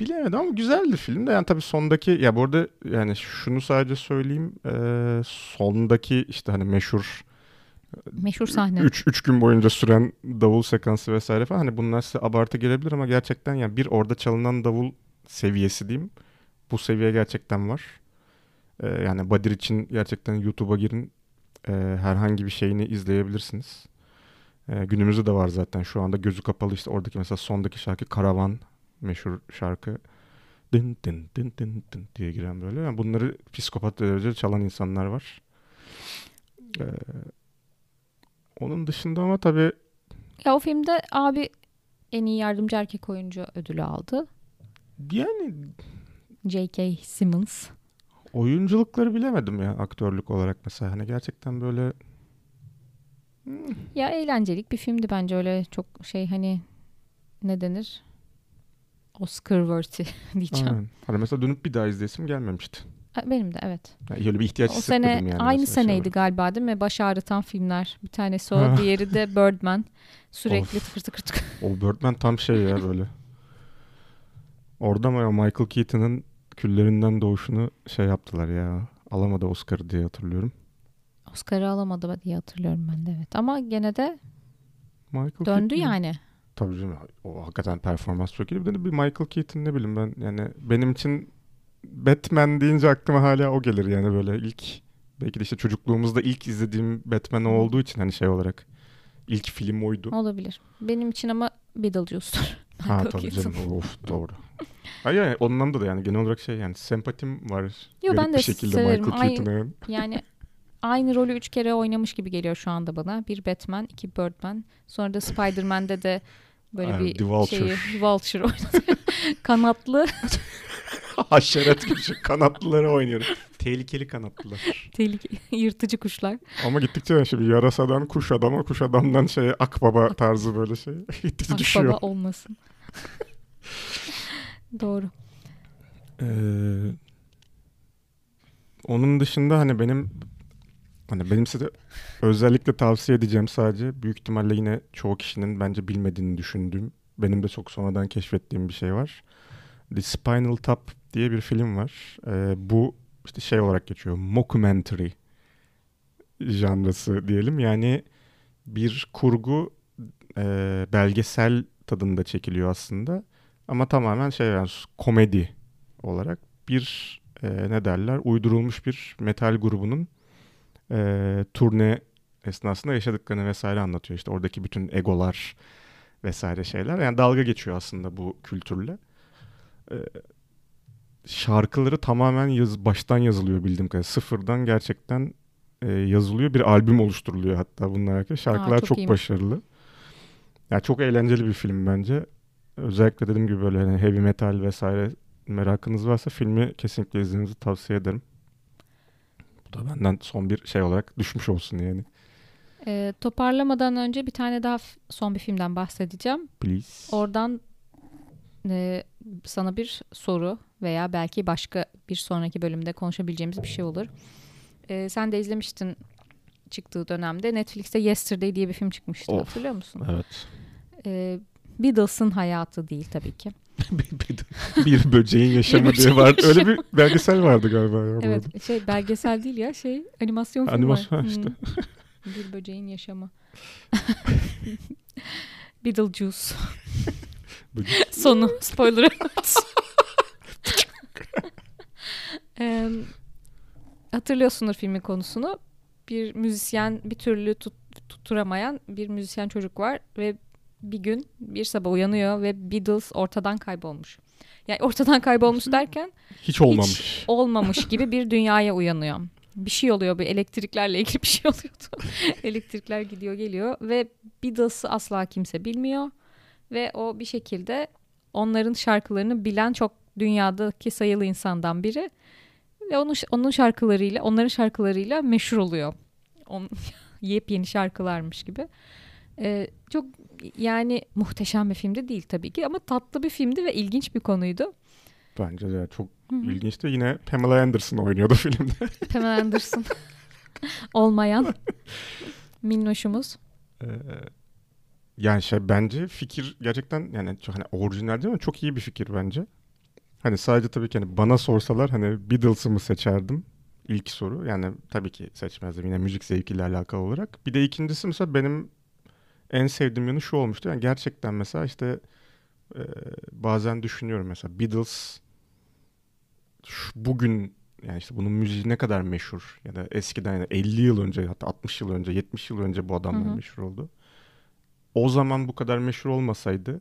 bilemedim ama güzeldi film de yani tabii sondaki ya bu arada yani şunu sadece söyleyeyim ee, sondaki işte hani meşhur Meşhur sahne. 3 3 gün boyunca süren davul sekansı vesaire falan hani bunlar size abartı gelebilir ama gerçekten yani bir orada çalınan davul seviyesi diyeyim. Bu seviye gerçekten var. Ee, yani Badir için gerçekten YouTube'a girin. Ee, herhangi bir şeyini izleyebilirsiniz. Ee, günümüzde de var zaten şu anda gözü kapalı işte oradaki mesela sondaki şarkı Karavan meşhur şarkı. Dın dın dın dın dın diye giren böyle. Yani bunları psikopat derece çalan insanlar var. Ee, onun dışında ama tabii Ya o filmde abi en iyi yardımcı erkek oyuncu ödülü aldı. Yani J.K. Simmons. oyunculukları bilemedim ya aktörlük olarak mesela. Hani gerçekten böyle Ya eğlencelik bir filmdi bence öyle çok şey hani ne denir? Oscar worthy diyeceğim. aynen. Hani mesela dönüp bir daha izleyesim gelmemişti. Benim de evet. Yani öyle bir ihtiyaç O hissetmedim sene yani. aynı şey seneydi olarak. galiba değil mi? Baş ağrıtan filmler. Bir tanesi o, diğeri de Birdman. Sürekli tıkır tıkır tıkır. O Birdman tam şey ya böyle. Orada mı ya Michael Keaton'ın küllerinden doğuşunu şey yaptılar ya. Alamadı Oscar'ı diye hatırlıyorum. Oscar'ı alamadı diye hatırlıyorum ben de evet. Ama gene de Michael döndü Keaton- yani. Tabii canım. O hakikaten performans çok iyi. Bir de bir Michael Keaton ne bileyim ben yani benim için Batman deyince aklıma hala o gelir yani böyle ilk belki de işte çocukluğumuzda ilk izlediğim Batman olduğu için hani şey olarak ilk film oydu. Olabilir. Benim için ama Beetlejuice'dur. Ha tabii canım of doğru. Hayır yani ondan da yani genel olarak şey yani sempatim var. Yo, ben de bir şekilde severim. Michael Ay- Keaton'a yani. Aynı rolü üç kere oynamış gibi geliyor şu anda bana. Bir Batman, iki Birdman. Sonra da Spider-Man'de de böyle Ha, bir The Vulture. şeyi Vulture oynadı. Kanatlı, Haşerat gibi şey, kanatlıları oynuyorum. Tehlikeli kanatlılar. tehlike, yırtıcı kuşlar. Ama gittikçe yani şimdi yarasadan kuş adama, kuş adamdan şey akbaba tarzı böyle şey gittikçe düşüyor. Akbaba olmasın. Doğru. Ee, onun dışında hani benim hani benim size özellikle tavsiye edeceğim sadece büyük ihtimalle yine çoğu kişinin bence bilmediğini düşündüğüm benim de çok sonradan keşfettiğim bir şey var. The Spinal Tap diye bir film var. Ee, bu işte şey olarak geçiyor. Mockumentary janrası diyelim. Yani bir kurgu e, belgesel tadında çekiliyor aslında. Ama tamamen şey yani komedi olarak bir e, ne derler uydurulmuş bir metal grubunun e, turne esnasında yaşadıklarını vesaire anlatıyor. İşte oradaki bütün egolar vesaire şeyler. Yani dalga geçiyor aslında bu kültürle. E, şarkıları tamamen yaz, baştan yazılıyor bildiğim kadarıyla. Sıfırdan gerçekten e, yazılıyor. Bir albüm oluşturuluyor hatta bunlar. Şarkılar çok çok, iyiymiş. başarılı. Yani çok eğlenceli bir film bence. Özellikle dediğim gibi böyle hani heavy metal vesaire merakınız varsa filmi kesinlikle izlemenizi tavsiye ederim. Bu da benden son bir şey olarak düşmüş olsun yani. Ee, toparlamadan önce bir tane daha son bir filmden bahsedeceğim. Please. Oradan e, sana bir soru veya belki başka bir sonraki bölümde konuşabileceğimiz bir şey olur. E, sen de izlemiştin çıktığı dönemde. Netflix'te Yesterday diye bir film çıkmıştı. Of. Hatırlıyor musun? Evet. E, Beatles'ın hayatı değil tabii ki. bir böceğin yaşamı diye var. Öyle bir belgesel vardı galiba ya. arada. Evet şey belgesel değil ya şey animasyon filmi Animasyon var. işte. Hmm. Bir böceğin yaşamı. Beetlejuice. Böcek. Sonu. Spoiler. Em, hatırlıyorsundur filmin konusunu. Bir müzisyen bir türlü tut- tutturamayan bir müzisyen çocuk var ve bir gün bir sabah uyanıyor ve Beatles ortadan kaybolmuş. Yani ortadan kaybolmuş derken Hiç olmamış. olmamış gibi bir dünyaya uyanıyor. Bir şey oluyor bir elektriklerle ilgili bir şey oluyordu. Elektrikler gidiyor geliyor ve Beatles'ı asla kimse bilmiyor ve o bir şekilde onların şarkılarını bilen çok dünyadaki sayılı insandan biri ve onun onun şarkılarıyla onların şarkılarıyla meşhur oluyor. On, yepyeni şarkılarmış gibi. Ee, çok yani muhteşem bir filmdi değil tabii ki ama tatlı bir filmdi ve ilginç bir konuydu. Bence de çok Hı hı. ilginçti. Yine Pamela Anderson oynuyordu filmde. Pamela Anderson olmayan minnoşumuz. Ee, yani şey bence fikir gerçekten yani çok hani orijinal değil ama çok iyi bir fikir bence. Hani sadece tabii ki hani bana sorsalar hani Beatles'ı mı seçerdim? İlk soru. Yani tabii ki seçmezdim yine müzik zevkiyle alakalı olarak. Bir de ikincisi mesela benim en sevdiğim yanı şu olmuştu. Yani gerçekten mesela işte e, bazen düşünüyorum mesela Beatles şu- bugün yani işte bunun müziği ne kadar meşhur ya da eskiden yani 50 yıl önce hatta 60 yıl önce 70 yıl önce bu adamlar Hı hı. meşhur oldu. O zaman bu kadar meşhur olmasaydı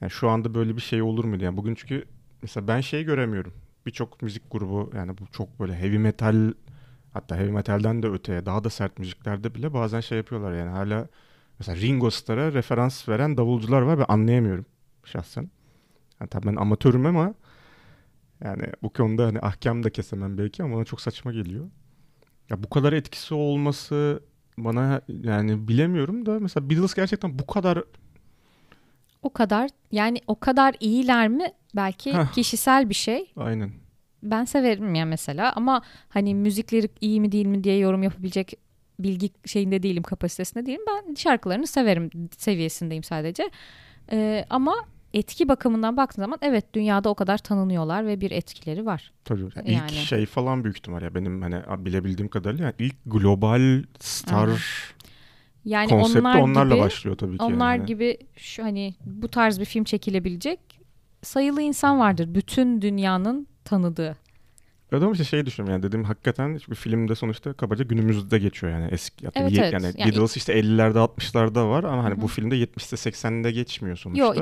yani şu anda böyle bir şey olur muydu? Yani bugün çünkü mesela ben şeyi göremiyorum. Birçok müzik grubu yani bu çok böyle heavy metal hatta heavy metalden de öteye daha da sert müziklerde bile bazen şey yapıyorlar yani hala mesela Ringo Starr'a referans veren davulcular var ve anlayamıyorum şahsen. Yani tabii ben amatörüm ama yani bu konuda hani ahkam da kesemem belki ama bana çok saçma geliyor. Ya bu kadar etkisi olması bana yani bilemiyorum da mesela Beatles gerçekten bu kadar O kadar yani o kadar iyiler mi? Belki Heh. kişisel bir şey. aynen Ben severim ya mesela ama hani müzikleri iyi mi değil mi diye yorum yapabilecek bilgi şeyinde değilim, kapasitesinde değilim. Ben şarkılarını severim seviyesindeyim sadece. Ee, ama etki bakımından baktığın zaman evet dünyada o kadar tanınıyorlar ve bir etkileri var. tabii yani Yani. ilk şey falan büyük ihtimal ya benim hani bilebildiğim kadarıyla ilk global star Aynen. Yani Konsepti onlar onlarla gibi, başlıyor tabii ki. onlar yani. gibi şu hani bu tarz bir film çekilebilecek sayılı insan vardır. Bütün dünyanın tanıdığı. Ya da işte şey düşünüyorum yani dedim hakikaten bir filmde sonuçta kabaca günümüzde geçiyor yani eski ya Evet, evet. yani Yani- Beatles işte 50'lerde 60'larda var ama hani Hı hı. bu filmde 70'te 80'de geçmiyor sonuçta. Yok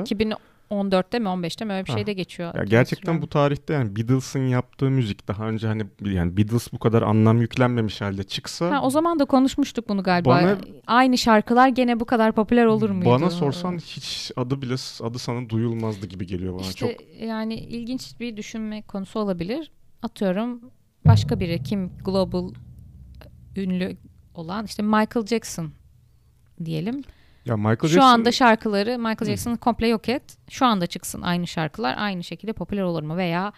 2014'te mi 15'te mi öyle bir Ha. şeyde geçiyor. Ya gerçekten bu tarihte yani Beatles'ın yaptığı müzik daha önce hani yani Beatles bu kadar anlam yüklenmemiş halde çıksa Ha, o zaman da konuşmuştuk bunu galiba. Bana- Aynı şarkılar gene bu kadar popüler olur muydu? bana sorsan hiç adı bile adı sana duyulmazdı gibi geliyor bana İşte çok. yani ilginç bir düşünme konusu olabilir. Atıyorum başka biri kim global ünlü olan işte Michael Jackson diyelim. Ya Michael Şu Jackson anda şarkıları Michael Jackson'ı komple yok et. Şu anda çıksın aynı şarkılar aynı şekilde popüler olur mu? Veya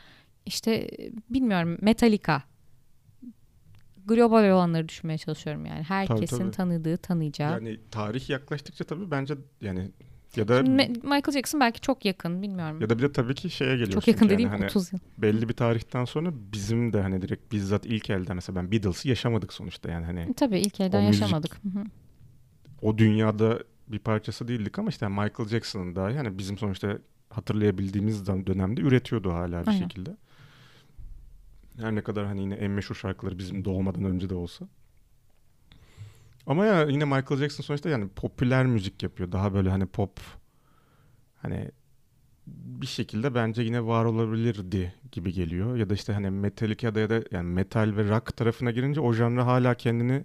işte bilmiyorum Metallica. Global olanları düşünmeye çalışıyorum yani. Herkesin tabii. tanıdığı, tanıyacağı. yani tarih yaklaştıkça tabii bence yani ya da Şimdi Michael Jackson belki çok yakın bilmiyorum. ya da bir de tabii ki şeye geliyorsun. çok yakın yani dediğim hani 30 yıl. belli bir tarihten sonra bizim de hani direkt bizzat ilk elden mesela ben Beatles'ı yaşamadık sonuçta yani hani Tabii ilk elden müzik- yaşamadık. Hı. o dünyada bir parçası değildik ama işte Michael Jackson'ın da yani bizim sonuçta hatırlayabildiğimiz dön- dönemde üretiyordu hala bir Aynen. şekilde. Her ne kadar hani yine en meşhur şarkıları bizim doğmadan önce de olsa. Ama ya yine Michael Jackson sonuçta yani popüler müzik yapıyor. Daha böyle hani pop hani bir şekilde bence yine var olabilirdi gibi geliyor. Ya da işte hani Metallica'da ya da yani metal ve rock tarafına girince o janra hala kendini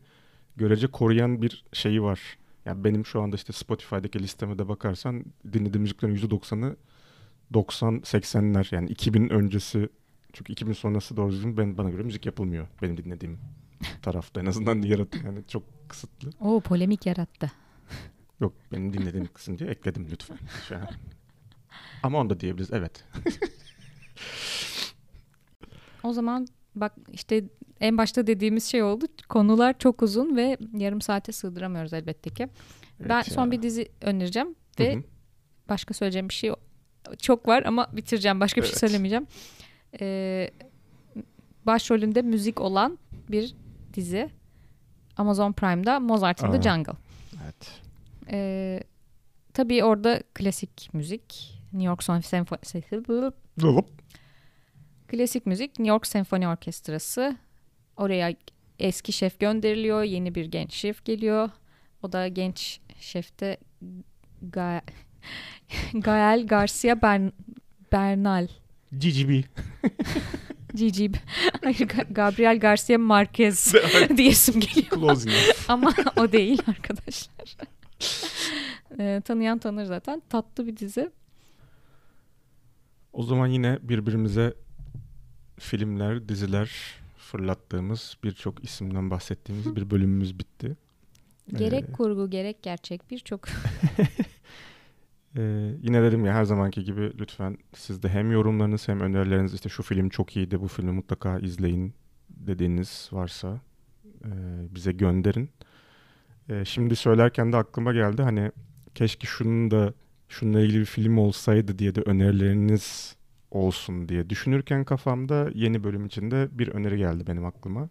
görece koruyan bir şeyi var. Yani benim şu anda işte Spotify'daki listeme de bakarsan dinlediğim müziklerin %90'ı 90-80'ler yani 2000 öncesi çünkü 2000 sonrası doğru düzgün ben, bana göre müzik yapılmıyor benim dinlediğim tarafta en azından yaratı yani çok kısıtlı. Oo polemik yarattı. Yok benim dinlediğim kısım diye ekledim lütfen şu an. Ama onu da diyebiliriz evet. O zaman bak işte en başta dediğimiz şey oldu. Konular çok uzun ve yarım saate sığdıramıyoruz elbette ki. ben Evet son ya. bir dizi önereceğim ve hı. başka söyleyeceğim bir şey çok var ama bitireceğim. Başka bir şey Evet. söylemeyeceğim. Ee, başrolünde müzik olan bir dizi. Amazon Prime'da Mozart in the Aa. Jungle. Evet. Ee, tabii orada klasik müzik. New York Senfoni. Klasik müzik New York Senfoni Orkestrası. Oraya eski şef gönderiliyor. Yeni bir genç şef geliyor. O da genç şefte Ga Gael Garcia Bern- Bernal. GGB. Gigi. Hayır, Ga- Gabriel Garcia Marquez diyesim geliyor. Ama o değil arkadaşlar. Ee, tanıyan tanır zaten. Tatlı bir dizi. O zaman yine birbirimize filmler, diziler fırlattığımız birçok isimden bahsettiğimiz bir bölümümüz bitti. Gerek Ee, kurgu gerek gerçek birçok Ee, yine dedim ya her zamanki gibi lütfen siz de hem yorumlarınız hem önerileriniz işte şu film çok iyiydi bu filmi mutlaka izleyin dediğiniz varsa e, bize gönderin. E, şimdi söylerken de aklıma geldi hani keşke şunun da şununla ilgili bir film olsaydı diye de önerileriniz olsun diye düşünürken kafamda yeni bölüm içinde bir öneri geldi benim aklıma.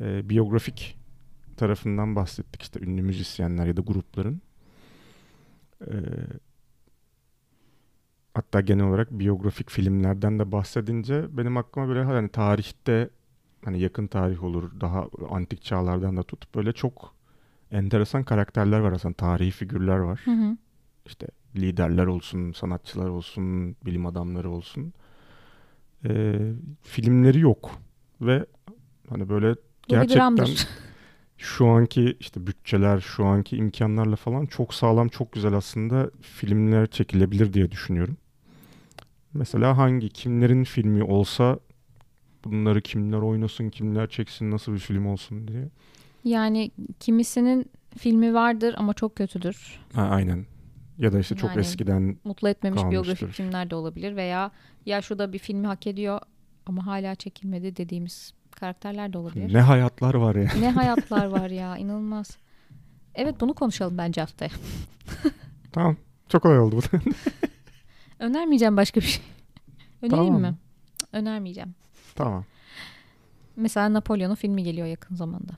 E, biyografik tarafından bahsettik işte ünlü müzisyenler ya da grupların. Ee, hatta genel olarak biyografik filmlerden de bahsedince benim aklıma böyle hani tarihte hani yakın tarih olur daha antik çağlardan da tut böyle çok enteresan karakterler var aslında tarihi figürler var. Hı hı. İşte liderler olsun, sanatçılar olsun, bilim adamları olsun. Ee, filmleri yok ve hani böyle gerçekten şu anki işte bütçeler, şu anki imkanlarla falan çok sağlam, çok güzel aslında filmler çekilebilir diye düşünüyorum. Mesela hangi, kimlerin filmi olsa bunları kimler oynasın, kimler çeksin, nasıl bir film olsun diye. Yani kimisinin filmi vardır ama çok kötüdür. Ha, aynen. Ya da işte çok Yani eskiden Mutlu etmemiş Kalmıştır. biyografik filmler de olabilir veya ya şu da bir filmi hak ediyor ama hala çekilmedi dediğimiz karakterler de olabilir. ne hayatlar var ya. Ne hayatlar var ya inanılmaz. Evet bunu konuşalım bence haftaya. Tamam. Çok kolay oldu bu. Önermeyeceğim başka bir şey. Önereyim Tamam. mi? Önermeyeceğim. tamam. Mesela Napolyon'un filmi geliyor yakın zamanda.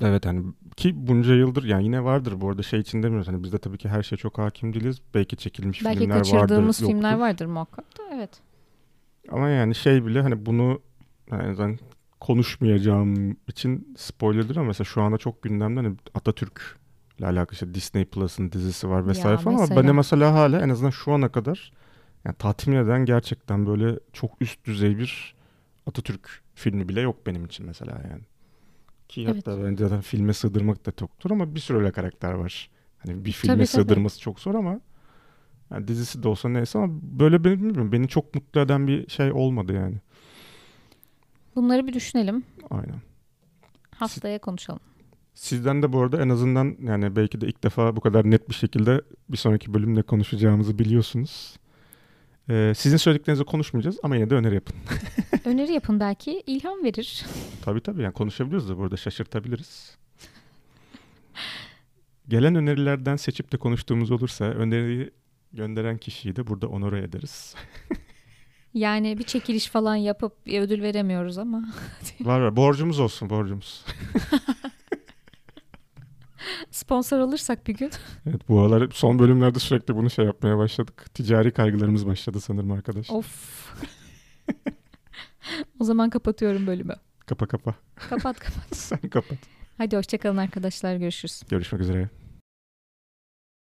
Evet hani ki bunca yıldır yani yine vardır bu arada şey için demiyoruz. Hani biz de tabii ki her şeye çok hakim değiliz. Belki çekilmiş Belki filmler vardır. kaçırdığımız filmler yoktur. vardır muhakkak da evet. Ama yani şey bile hani bunu yani zaten konuşmayacağım için spoilerdir ama mesela şu anda çok gündemde hani Atatürk ile alakalı işte Disney Plus'ın dizisi var vesaire Ya falan ama mesela. beni mesela hala en azından şu ana kadar yani tatmin eden gerçekten böyle çok üst düzey bir Atatürk filmi bile yok benim için mesela yani. Ki Evet. hatta bence zaten filme sığdırmak da çoktur ama bir sürü öyle karakter var. Hani bir filme Tabii, tabii. sığdırması çok zor ama yani dizisi de olsa neyse ama böyle benim bilmiyorum beni çok mutlu eden bir şey olmadı yani. Bunları bir düşünelim. Aynen. Haftaya konuşalım. Sizden de bu arada en azından yani belki de ilk defa bu kadar net bir şekilde bir sonraki bölümde konuşacağımızı biliyorsunuz. Ee, sizin söylediklerinizi konuşmayacağız ama yine de öneri yapın. Öneri yapın belki ilham verir. Tabii tabii yani konuşabiliyoruz da burada şaşırtabiliriz. Gelen önerilerden seçip de konuştuğumuz olursa öneriyi gönderen kişiyi de burada onore ederiz. Yani bir çekiliş falan yapıp bir ödül veremiyoruz ama var var borcumuz olsun borcumuz. sponsor olursak bir gün. Evet bu aralar son bölümlerde sürekli bunu şey yapmaya başladık. Ticari kaygılarımız başladı sanırım arkadaş. Of. o zaman kapatıyorum bölümü. Kapa kapa. Kapat kapat. Sen kapat. Hadi hoşçakalın arkadaşlar görüşürüz. Görüşmek üzere.